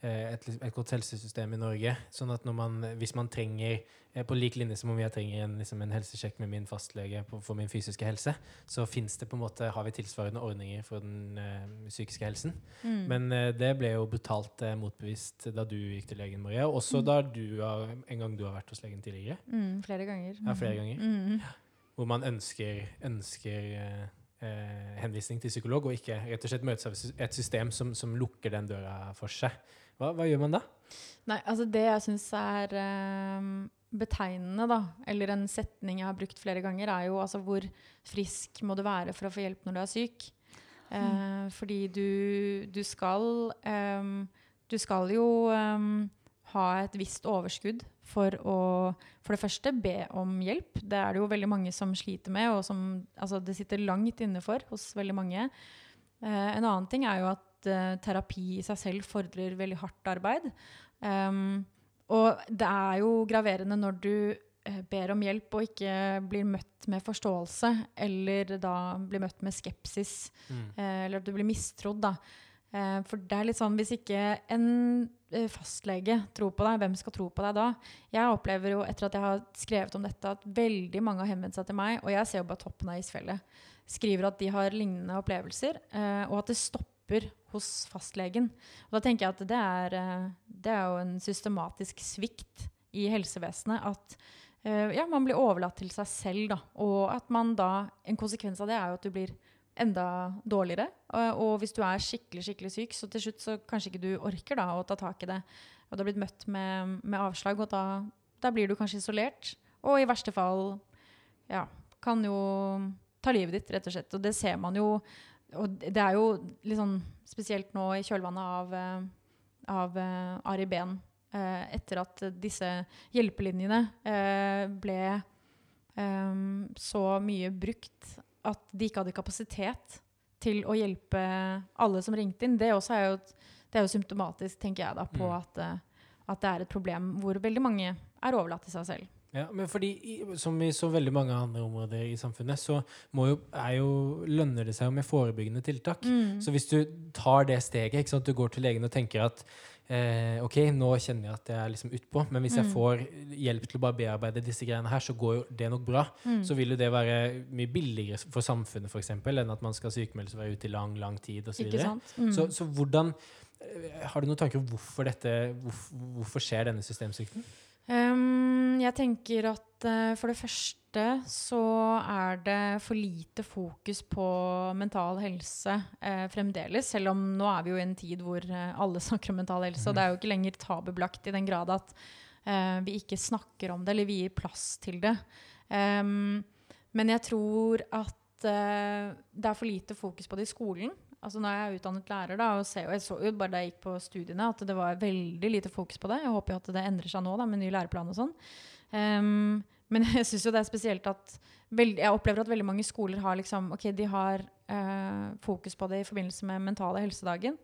eh, et, et, godt helsesystem i Norge. Sånn at når man, hvis man trenger På lik linje som om jeg trenger en, liksom en helsesjekk med min fastlege på, for min fysiske helse, så det på en måte, har vi tilsvarende ordninger for den uh, psykiske helsen. Mm. Men uh, det ble jo brutalt uh, motbevist da du gikk til legen, Maria. Også mm. da du har, en gang du har vært hos legen tidligere. Mm, flere ganger. Ja, flere ganger. Mm. Hvor man ønsker, ønsker eh, henvisning til psykolog, og ikke rett og slett møtes av et system som, som lukker den døra for seg. Hva, hva gjør man da? Nei, altså Det jeg syns er um, betegnende, da, eller en setning jeg har brukt flere ganger, er jo altså hvor frisk må du være for å få hjelp når du er syk? Mm. Uh, Fordi du, du skal um, Du skal jo um, ha et visst overskudd for å for det første be om hjelp. Det er det jo veldig mange som sliter med, og som altså, det sitter langt inne for hos veldig mange. Uh, en annen ting er jo at eh, terapi i seg selv fordrer veldig hardt arbeid. Um, og det er jo graverende når du uh, ber om hjelp og ikke blir møtt med forståelse, eller da blir møtt med skepsis, mm. uh, eller at du blir mistrodd. da. For det er litt sånn hvis ikke en fastlege tror på deg, hvem skal tro på deg da? Jeg opplever jo etter at jeg har skrevet om dette, at veldig mange har henvendt seg til meg, og jeg ser jo bare toppen av isfjellet. Skriver at de har lignende opplevelser, og at det stopper hos fastlegen. Og da tenker jeg at det er, det er jo en systematisk svikt i helsevesenet at ja, man blir overlatt til seg selv, da. Og at man da En konsekvens av det er jo at du blir enda dårligere. Og, hvis du er skikkelig skikkelig syk, så til slutt så kanskje ikke du orker da å ta tak i det. Og du har blitt møtt med, med avslag, og da, da, blir du kanskje isolert. Og i verste fall ja, kan jo ta livet ditt, rett og slett. Og det ser man jo. Og det er jo litt sånn spesielt nå i kjølvannet av, eh, av uh, Ari Behn. Uh, etter at disse hjelpelinjene ble så mye brukt at de ikke hadde kapasitet til å hjelpe alle som ringte inn, det, er jo, det er jo symptomatisk, tenker jeg, da, på mm. at, eh, at, det er et problem hvor veldig mange er overlatt til seg selv. Ja, men fordi, Som i så veldig mange andre områder i samfunnet, så jo, jo, lønner det seg jo med forebyggende tiltak. Mm. Så hvis du tar det steget, ikke sant, du går til legen og tenker at eh, OK, nå kjenner jeg at jeg er liksom utpå, men hvis mm. jeg får hjelp til å bare bearbeide disse greiene her, så går jo det nok bra. Mm. Så vil jo det være mye billigere for samfunnet for eksempel, enn at man skal sykemeldes og være ute i lang, lang tid osv. Så, mm. så, så hvordan eh, Har du noen tanker om hvorfor, dette, hvorfor, hvorfor skjer denne systemsvikten? Um, jeg tenker at uh, for det første så er det for lite fokus på mental helse uh, fremdeles. Selv om nå er vi jo i en tid hvor uh, alle (laughs) snakker om mental helse. Og det er jo ikke lenger tabubelagt i den grad at vi ikke snakker om det, eller vi gir plass til det. Um, men jeg tror at det er for lite fokus på det i skolen. Altså Nå er jeg utdannet lærer, da, og, ser, og jeg så jo bare da jeg gikk på studiene at det var veldig lite fokus på det. Jeg håper jo at det endrer seg nå da, med ny læreplan og sånn. Um, men (laughs) jeg syns jo det er spesielt at veld, jeg opplever at veldig mange skoler har liksom, ok, de har uh, fokus på det i forbindelse med mentale helsedagen.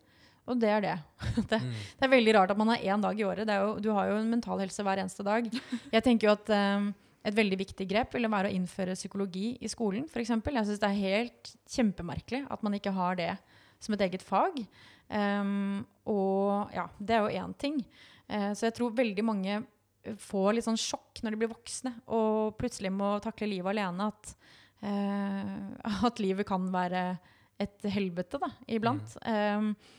Og det er det. (laughs) det, mm. det, er veldig rart at man har én dag i året. Jo, du har jo en mental helse hver eneste dag. (laughs) Jeg tenker jo at um, et veldig viktig grep ville være å innføre psykologi i skolen. Eksempel. jeg syns det er helt kjempemerkelig at man ikke har det som et eget fag. Um, og ja, det er jo én ting. Uh, så jeg tror veldig mange får litt sånn sjokk når de blir voksne og plutselig må takle livet alene. At, uh, (laughs) at livet kan være et helvete da, iblant. Mm. Um,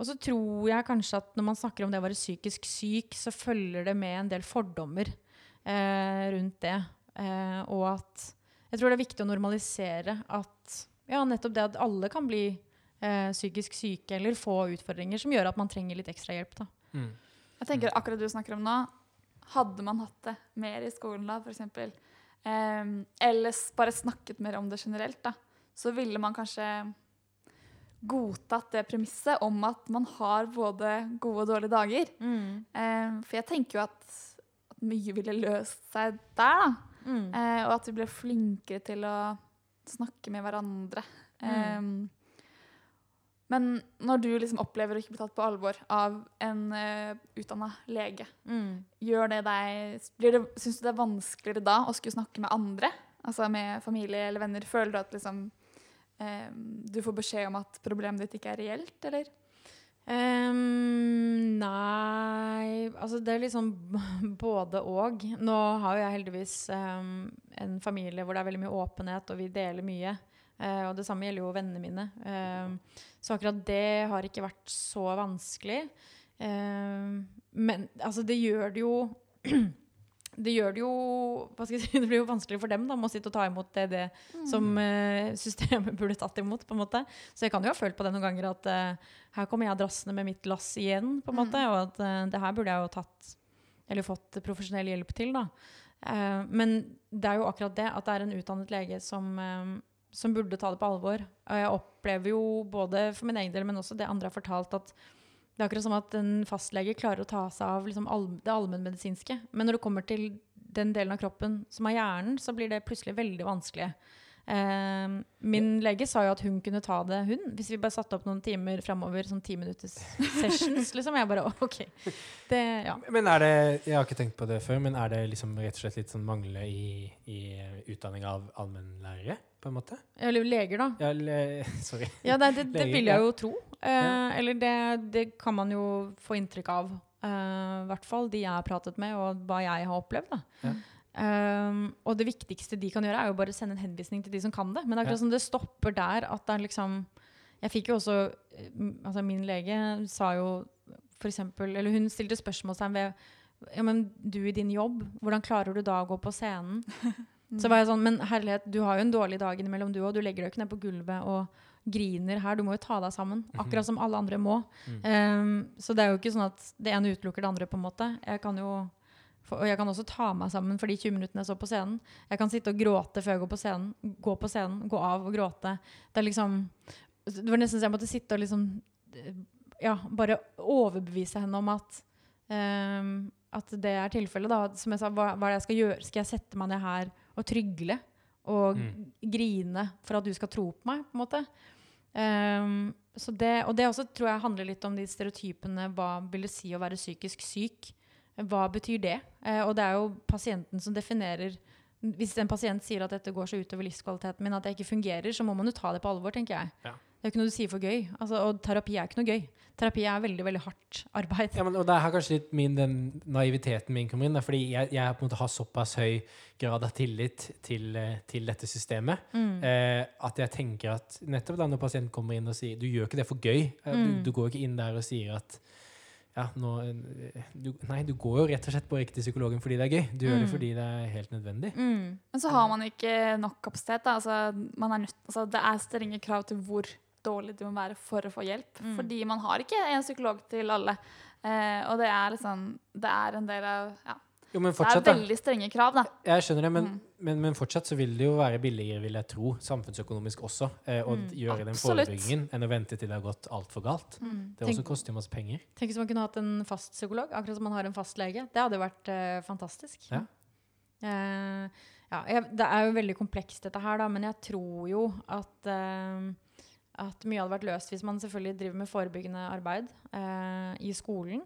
og så tror jeg kanskje at når man snakker om det å være psykisk syk, så følger det med en del fordommer eh, rundt det. Eh, og at jeg tror det er viktig å normalisere at ja, nettopp det at alle kan bli eh, psykisk syke eller få utfordringer som gjør at man trenger litt ekstra hjelp. Da. Mm. Jeg tenker akkurat du snakker om nå, hadde man hatt det mer i skolen da, f.eks., eh, eller bare snakket mer om det generelt, da, så ville man kanskje godtatt det premisset om at man har både gode og dårlige dager. Mm. Eh, for jeg tenker jo at, mye ville løst seg der, da. Mm. Eh, og at vi ble flinkere til å snakke med hverandre. Mm. Eh, men når du liksom opplever å ikke bli tatt på alvor av en uh, eh, utdanna lege, mm. gjør det deg det, Syns du det er vanskeligere da å skulle snakke med andre? Altså med familie eller venner? Føler du at liksom, um, du får beskjed om at problemet ditt ikke er reelt, eller? Ehm, nei Altså, det er liksom (laughs) både og. Nå har jo jeg heldigvis um, en familie hvor det er veldig mye åpenhet, og vi deler mye. Uh, og det samme gjelder jo vennene mine. Ehm, så akkurat det har ikke vært så vanskelig. Ehm, men altså, det gjør det jo (clears throat) det gjør det jo hva skal jeg si, (laughs) Det blir jo vanskelig for dem da, med å sitte og ta imot det, det som uh, systemet (laughs) burde tatt imot. på en måte. Så jeg kan jo ha følt på det noen ganger at uh, her kommer jeg drassende med mitt lass igjen. på en måte, Og at uh, det her burde jeg jo tatt eller fått profesjonell hjelp til. da. Men det er jo akkurat det at det er en utdannet lege som, som burde ta det på alvor. Og jeg opplever jo både for min egen del, men også det andre har fortalt, at det er akkurat som at en fastlege klarer å ta seg av liksom all, det allmennmedisinske. Men når det kommer til den delen av kroppen som er hjernen, så blir det plutselig veldig vanskelig. Eh, min lege sa jo at hun kunne ta det, hun. Hvis vi bare satte opp noen timer framover, sånn ti minutters sessions. liksom. Jeg bare OK. Det, ja. Men er det Jeg har ikke tenkt på det før, men er det liksom rett og slett litt sånn mangle i, i utdanning av allmennlærere, på en måte? Eller leger, da. Ja, le, (laughs) sorry. Ja, det, det, det vil jeg jo tro. Eh, Ja. Eller det, det kan man jo få inntrykk av. eh, I hvert fall de jeg har pratet med, og hva jeg har opplevd. Da. Ja. Um, og det viktigste de kan gjøre, er jo bare sende en henvisning til de som kan det. Men det er akkurat Ja. som det stopper der. at det er liksom Jeg fikk jo også eh, altså Min lege sa jo for eksempel, Eller hun stilte spørsmålstegn ved ja, men du i din jobb, hvordan klarer du da å gå på scenen? (laughs) Så var jeg sånn, men herlighet, du har jo en dårlig dag innimellom, du òg. Du legger deg jo ikke ned på gulvet og griner her. Du må jo ta deg sammen. Akkurat som alle andre må. Um, så det er jo ikke sånn at det ene utelukker det andre, på en måte. Jeg kan jo og jeg kan også ta meg sammen for de 20 minuttene jeg så på scenen. Jeg kan sitte og gråte før jeg går på scenen. Gå på scenen, gå av og gråte. Det er liksom Det var nesten så jeg måtte sitte og liksom eh, Ja, bare overbevise henne om at um, at det er tilfellet. da. Som jeg sa, hva, hva er det jeg skal gjøre? Skal jeg sette meg ned her og trygle og Mm. grine for at du skal tro på meg? på en måte? Um, så det, og det også tror jeg handler litt om de stereotypene. Hva vil det si å være psykisk syk? Hva betyr det? Eh, og det er jo pasienten som definerer Hvis en pasient sier at dette går så utover livskvaliteten min at det ikke fungerer, så må man jo ta det på alvor, tenker jeg. Ja. Det er jo ikke noe du sier for gøy. Altså, og terapi er ikke noe gøy. Terapi er veldig veldig hardt arbeid. Ja, men, og det er kanskje litt min, den naiviteten min kommer inn. Da, fordi jeg, jeg på en måte har såpass høy grad av tillit til, eh, til dette systemet Mm. eh, at jeg tenker at nettopp da når pasienten kommer inn og sier Du gjør ikke det for gøy. Eh, Mm. Du, du går ikke inn der og sier at ja, nå, eh, du, Nei, du går jo rett og slett på riktig psykologen fordi det er gøy. Du gjør det Mm. fordi det er helt nødvendig. Mm. Men så har man ikke nok kapasitet. Da. Altså, man er nødt, altså, det er strenge krav til hvor dårlig du må være for å få hjelp. Mm. Fordi man har ikke en psykolog til alle. Eh, og det er liksom Det er en del av Ja. Jo, men Det er veldig strenge krav, da. Jeg skjønner det, men, Mm. men, men fortsatt så vil det jo være billigere, vil jeg tro, samfunnsøkonomisk også, eh, å Mm. gjøre den forebyggingen enn å vente til det har gått altfor galt. Mm. Det Tenk- også koster jo masse penger. Tenk hvis man kunne hatt en fast psykolog, akkurat som man har en fast lege. Det hadde vært eh, fantastisk. Ja. Eh, ja, jeg, det er jo veldig komplekst dette her, da, men jeg tror jo at, eh, at mye hadde vært løst hvis man selvfølgelig driver med forebyggende arbeid eh, i skolen.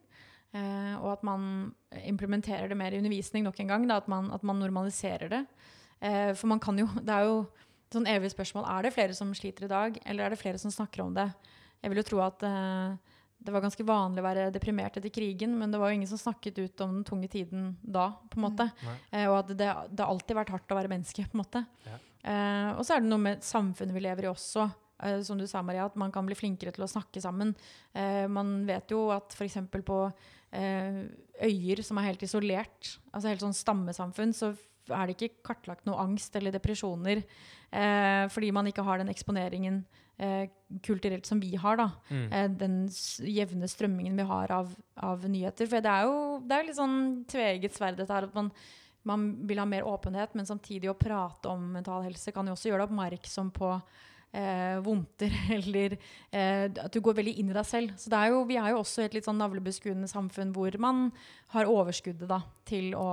Eh, og at man implementerer det mer i undervisning nok en gang. Da, at, man, at man normaliserer det. Eh, for man kan jo (laughs) Det er jo et sånn evig spørsmål. Er det flere som sliter i dag, eller er det flere som snakker om det? Jeg vil jo tro at eh, det var ganske vanlig å være deprimert etter krigen, men det var jo ingen som snakket ut om den tunge tiden da, på en måte. Eh, og at det, det har alltid vært hardt å være menneske, på en måte. Ja. Eh, og så er det noe med samfunnet vi lever i også. Eh, som du sa, Maria, at man kan bli flinkere til å snakke sammen. Eh, man vet jo at f.eks. på eh, øyer som er helt isolert, altså helt sånn stammesamfunn, så er det ikke kartlagt noe angst eller depresjoner. Fordi man ikke har den eksponeringen kulturelt som vi har. da Mm. den jevne strømmingen vi har av, av nyheter. For det er jo det er litt sånn tveegget sverd dette her. At man, man vil ha mer åpenhet, men samtidig å prate om mental helse kan jo også gjøre deg oppmerksom på eh, vondter, (laughs) eller eh, at du går veldig inn i deg selv. Så det er jo, vi er jo også i et litt sånn navlebeskuende samfunn hvor man har overskuddet da, til å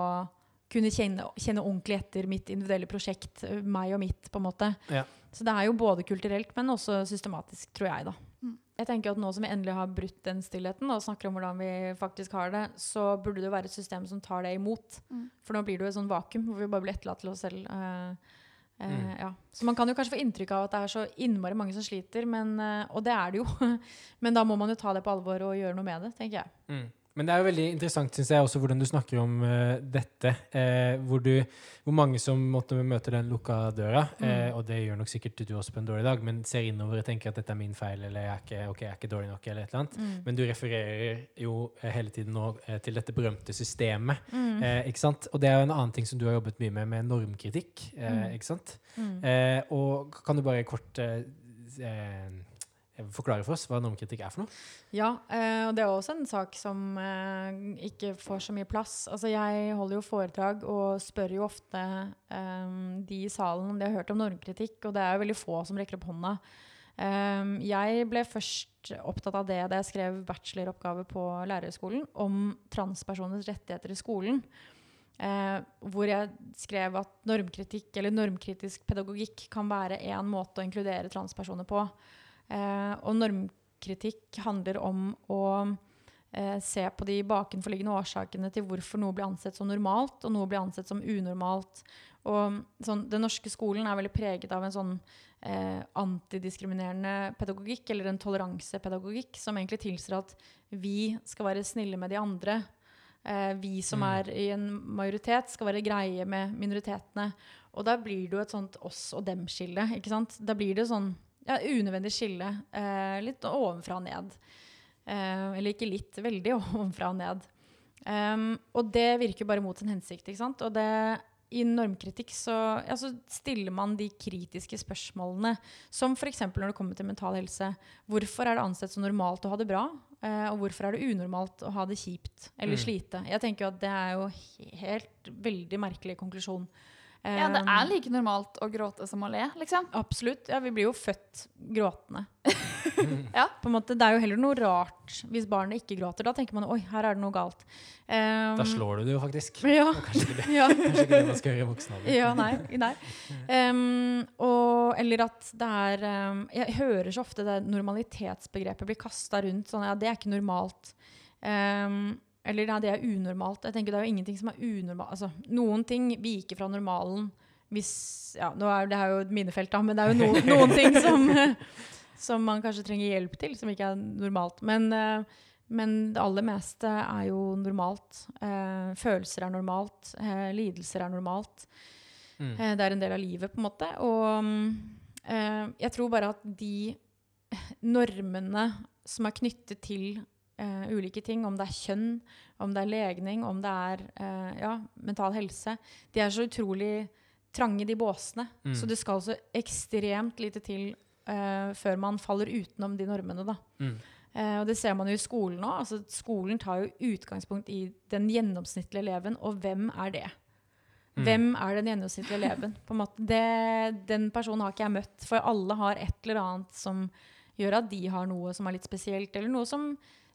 kunne kjenne, kjenne ordentlig etter mitt individuelle prosjekt, eh, meg og mitt, på en måte. Ja. Så det er jo både kulturelt, men også systematisk, tror jeg, da. Mm. Jeg tenker at Nå som vi endelig har brutt den stillheten og snakker om hvordan vi faktisk har det, så burde det være et system som tar det imot. Mm. For nå blir det jo et sånn vakuum hvor vi bare blir etterlatt til oss selv. Eh, Mm. ja. Så man kan jo kanskje få inntrykk av at det er så innmari mange som sliter, men, eh, og det er det jo. (laughs) men da må man jo ta det på alvor og gjøre noe med det, tenker jeg. Mm. Men det er jo veldig interessant synes jeg, også hvordan du snakker om uh, dette. eh, hvor, du, hvor mange som måtte møte den lukka døra, eh, Mm. og det gjør nok sikkert du også på en dårlig dag, men ser innover og tenker at dette er min feil, eller jeg er ikke, okay, jeg er ikke dårlig nok, eller et eller annet. Mm. Men du refererer jo eh, hele tiden nå eh, til dette berømte systemet. Mm. Eh, ikke sant? Og det er jo en annen ting som du har jobbet mye med, med normkritikk. Eh, Mm. ikke sant? Mm. Eh, og kan du bare kort eh, eh, forklare for oss hva normkritikk er for noe? Ja, eh, og det er også en sak som eh, ikke får så mye plass. Altså, jeg holder jo foredrag og spør jo ofte eh, de i salen om de har hørt om normkritikk, og det er jo veldig få som rekker opp hånda. Jeg ble først opptatt av det da jeg skrev bacheloroppgave på lærerskolen om transpersoners rettigheter i skolen. Eh, hvor jeg skrev at normkritikk eller normkritisk pedagogikk kan være én måte å inkludere transpersoner på. Eh, og normkritikk handler om å eh, se på de bakenforliggende årsakene til hvorfor noe blir ansett som normalt, og noe blir ansett som unormalt. Og sånn, Den norske skolen er veldig preget av en sånn eh, antidiskriminerende pedagogikk, eller en toleransepedagogikk, som egentlig tilsier at vi skal være snille med de andre. Eh, vi som Mm. er i en majoritet, skal være greie med minoritetene. Og da blir det jo et sånt oss og dem-skille. ikke sant? Da blir det sånn ja, unødvendig skille. Eh, litt ovenfra og ned. Eh, eller ikke litt, veldig (laughs) ovenfra og ned. Um, og det virker bare mot sin hensikt. ikke sant? Og det, i normkritikk så, ja, så stiller man de kritiske spørsmålene, som f.eks. når det kommer til mental helse. Hvorfor er det ansett som normalt å ha det bra? Eh, og hvorfor er det unormalt å ha det kjipt eller Mm. slite? Jeg tenker jo at det er jo he- helt veldig merkelig konklusjon. Ja, det er like normalt å gråte som å le, liksom. Absolutt. Ja, vi blir jo født gråtende. (laughs) Ja. På en måte, det er jo heller noe rart hvis barnet ikke gråter. Da tenker man oi, her er det noe galt. Um, Da slår du det jo faktisk. (laughs) Ja. Og Kanskje ikke det, (laughs) ja. kanskje ikke det man skal gjøre i voksen alder. ja, nei. nei. Um, og, eller at det er um, Jeg hører så ofte det normalitetsbegrepet blir kasta rundt. Sånn, ja, det er ikke normalt. Um, eller nei, det er unormalt. Jeg tenker Det er jo ingenting som er unormalt. Altså, noen ting viker fra normalen hvis ja, nå er Det her jo et minefelt, da, men det er jo no, noen (laughs) ting som, som man kanskje trenger hjelp til, som ikke er normalt. Men, eh, men det aller meste er jo normalt. Eh, følelser er normalt. Eh, lidelser er normalt. Mm. Det er en del av livet, på en måte. Og jeg tror bare at de normene som er knyttet til eh, ulike ting, om det er kjønn, om det er legning, om det er eh, ja, mental helse, de er så utrolig trange, de båsene. Mm. Så det skal så ekstremt lite til eh, før man faller utenom de normene. da. Mm. Eh, og det ser man jo i skolen nå. Altså, skolen tar jo utgangspunkt i den gjennomsnittlige eleven, og hvem er det? Mm. Hvem er den gjennomsnittlige eleven? På en måte, det, den personen har ikke jeg møtt, for alle har et eller annet som gjør at de har noe som er litt spesielt, eller noe som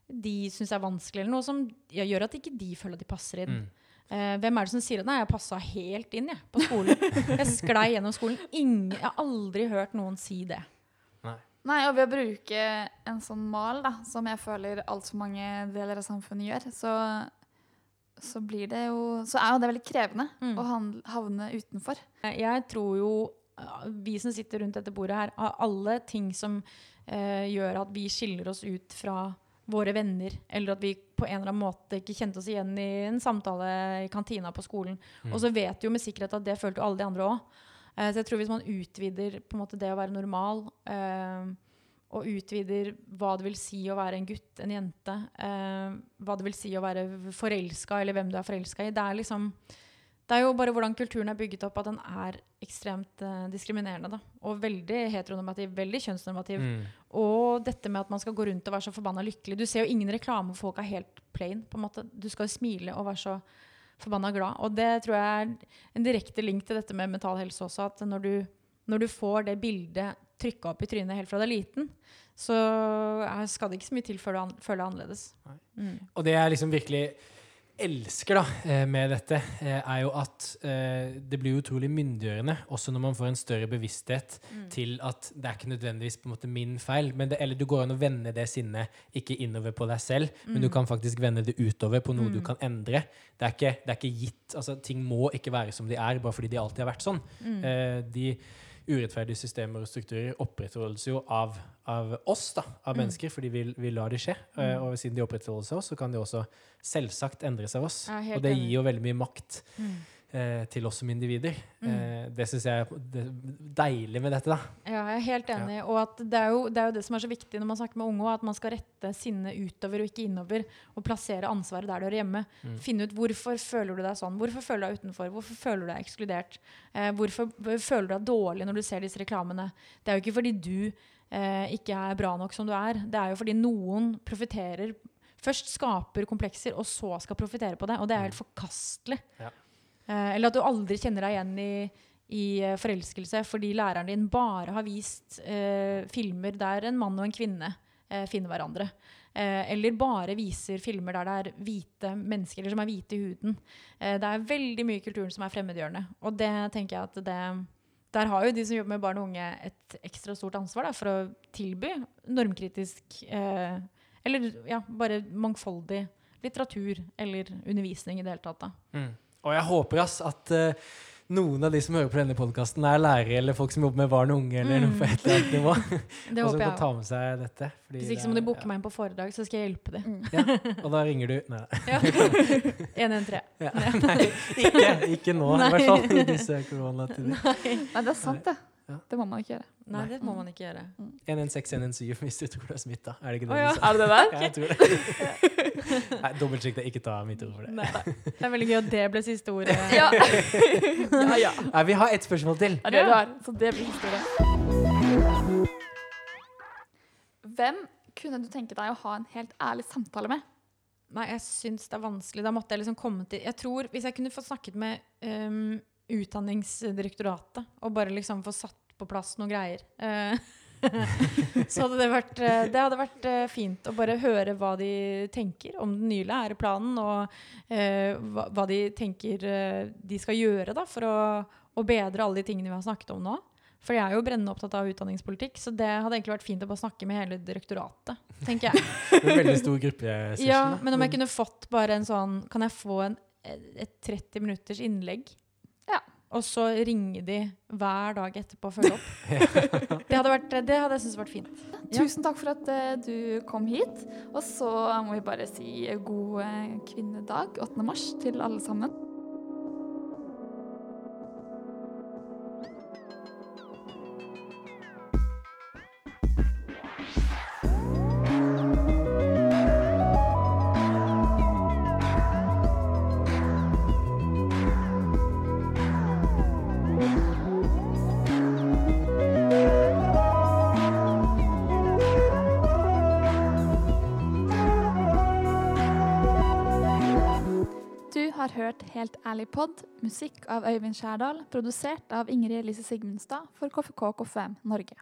de syns er vanskelig, eller noe som ja, gjør at ikke de føler at de passer inn. Mm. Eh, hvem er det som sier at 'nei, jeg passa helt inn jeg, på skolen'? jeg sklei gjennom skolen. Ingen, jeg har aldri hørt noen si det. Nei. Nei, og ved å bruke en sånn mal, da, som jeg føler altfor mange deler av samfunnet gjør, så, så blir det jo Så er jo det veldig krevende Mm. å havne utenfor. Eh, Jeg tror jo eh, vi som sitter rundt dette bordet her, har alle ting som eh, gjør at vi skiller oss ut fra våre venner, eller at vi på en eller annen måte ikke kjente oss igjen i en samtale i kantina på skolen. Mm. Og så vet du jo med sikkerhet at det følte jo alle de andre òg. så jeg tror hvis man utvider på en måte det å være normal, eh, og utvider hva det vil si å være en gutt, en jente, eh, hva det vil si å være forelska, eller hvem du er forelska i, det er liksom det er jo bare hvordan kulturen er bygget opp, at den er ekstremt eh, diskriminerende. Da. Og veldig heteronormativ, veldig kjønnsnormativ. Mm. Og dette med at man skal gå rundt og være så forbanna lykkelig. Du ser jo ingen reklame hvor folk er helt plain. på en måte. Du skal jo smile og være så forbanna glad. Og det tror jeg er en direkte link til dette med mental helse også. At når du, når du får det bildet trykka opp i trynet helt fra du er liten, så skal det ikke så mye til før du føler deg annerledes. Mm. Og det er liksom virkelig elsker da, eh, med dette, eh, er jo at eh, det blir utrolig myndiggjørende, også når man får en større bevissthet Mm. til at det er ikke nødvendigvis på en måte min feil, men det, eller du går an å vende det sinnet ikke innover på deg selv, men du kan faktisk vende det utover på noe du Mm. kan endre. Det er, ikke, det er ikke gitt, altså ting må ikke være som de er, bare fordi de alltid har vært sånn. Mm. De urettferdige systemer og strukturer opprettholdes jo av, av oss, da, av Mm. mennesker, fordi vi, vi lar det skje. Eh, og siden de opprettholdes av oss, så kan de også selvsagt endres av oss. Er Og det gir jo veldig mye makt Mm. Eh, til oss som individer. Mm. Eh, det syns jeg er deilig med dette, da. Ja, jeg er helt enig. Og at det er, jo, det er jo det som er så viktig når man snakker med unge, at man skal rette sinnet utover og ikke innover. Og plassere ansvaret der du hører hjemme. Mm. Finne ut hvorfor føler du deg sånn. Hvorfor føler du deg utenfor? Hvorfor føler du deg ekskludert? Eh, hvorfor føler du deg dårlig når du ser disse reklamene? Det er jo ikke fordi du eh, ikke er bra nok som du er. Det er jo fordi noen profitterer Først skaper komplekser, og så skal profitere på det. Og det er helt forkastelig. Ja. Eh, eller at du aldri kjenner deg igjen i i eh, forelskelse fordi læreren din bare har vist eh, filmer der en mann og en kvinne eh, finner hverandre. Eh, eller bare viser filmer der det er hvite mennesker eller som er hvite i huden. Eh, det er veldig mye i kulturen som er fremmedgjørende. Og det tenker jeg at det der har jo de som jobber med barn og unge et ekstra stort ansvar da, for å tilby normkritisk Eller ja, bare mangfoldig litteratur eller undervisning i det hele tatt. da. Mm. Og jeg håper ass, at uh, noen av de som hører på denne podkasten, er lærere eller folk som jobber med barn og unge, eller noe på et eller annet nivå. (laughs) Det og som kan ta med seg dette. fordi Hvis ikke det så må du booke ja. meg inn på foredrag, så skal jeg hjelpe dem. Ja. Og da ringer du Nei, Ja. (laughs) 113. ja. (laughs) Nei ikke, ikke nå, i hvert fall. I disse koronatider. Nei, det er sant, det. Ja. Det må man ikke gjøre. Nei, det må man ikke gjøre. 116-117 hvis du tror du er smitta. Er det ikke det oh, ja. du sa? Er det det der? (laughs) Ja, jeg tror det. (laughs) Nei, Dobbeltsjekk det. Ikke ta mitt ord for det. Nei. Det er veldig gøy at det ble siste ordet. (laughs) Ja. ja, ja. Nei, vi har ett spørsmål til. Ja, er det du har. Så det blir historie. Hvem kunne du tenke deg å ha en helt ærlig samtale med? Nei, jeg syns det er vanskelig. Da måtte jeg liksom komme til Jeg tror Hvis jeg kunne få snakket med um, Utdanningsdirektoratet og bare liksom få satt på plass noen greier eh, (laughs) Så hadde det vært eh, Det hadde vært eh, fint å bare høre hva de tenker om den nye læreplanen, og eh, hva, hva de tenker de skal gjøre da, for å, å bedre alle de tingene vi har snakket om nå. For jeg er jo brennende opptatt av utdanningspolitikk, så det hadde egentlig vært fint å bare snakke med hele direktoratet, tenker jeg. (laughs) En veldig stor gruppesession. Ja, men om jeg kunne fått bare en sånn Kan jeg få en, et 30 minutters innlegg? Og så ringe de hver dag etterpå og følge opp. (laughs) det hadde, vært, det hadde jeg syntes vært fint. Ja. Tusen takk for at uh, du kom hit. Og så må vi bare si god uh, kvinnedag 8. mars til alle sammen. Ærlig pod, musikk av Øyvind Skjærdal, produsert av Ingrid Elise Sigmundstad for KFK KFM Norge.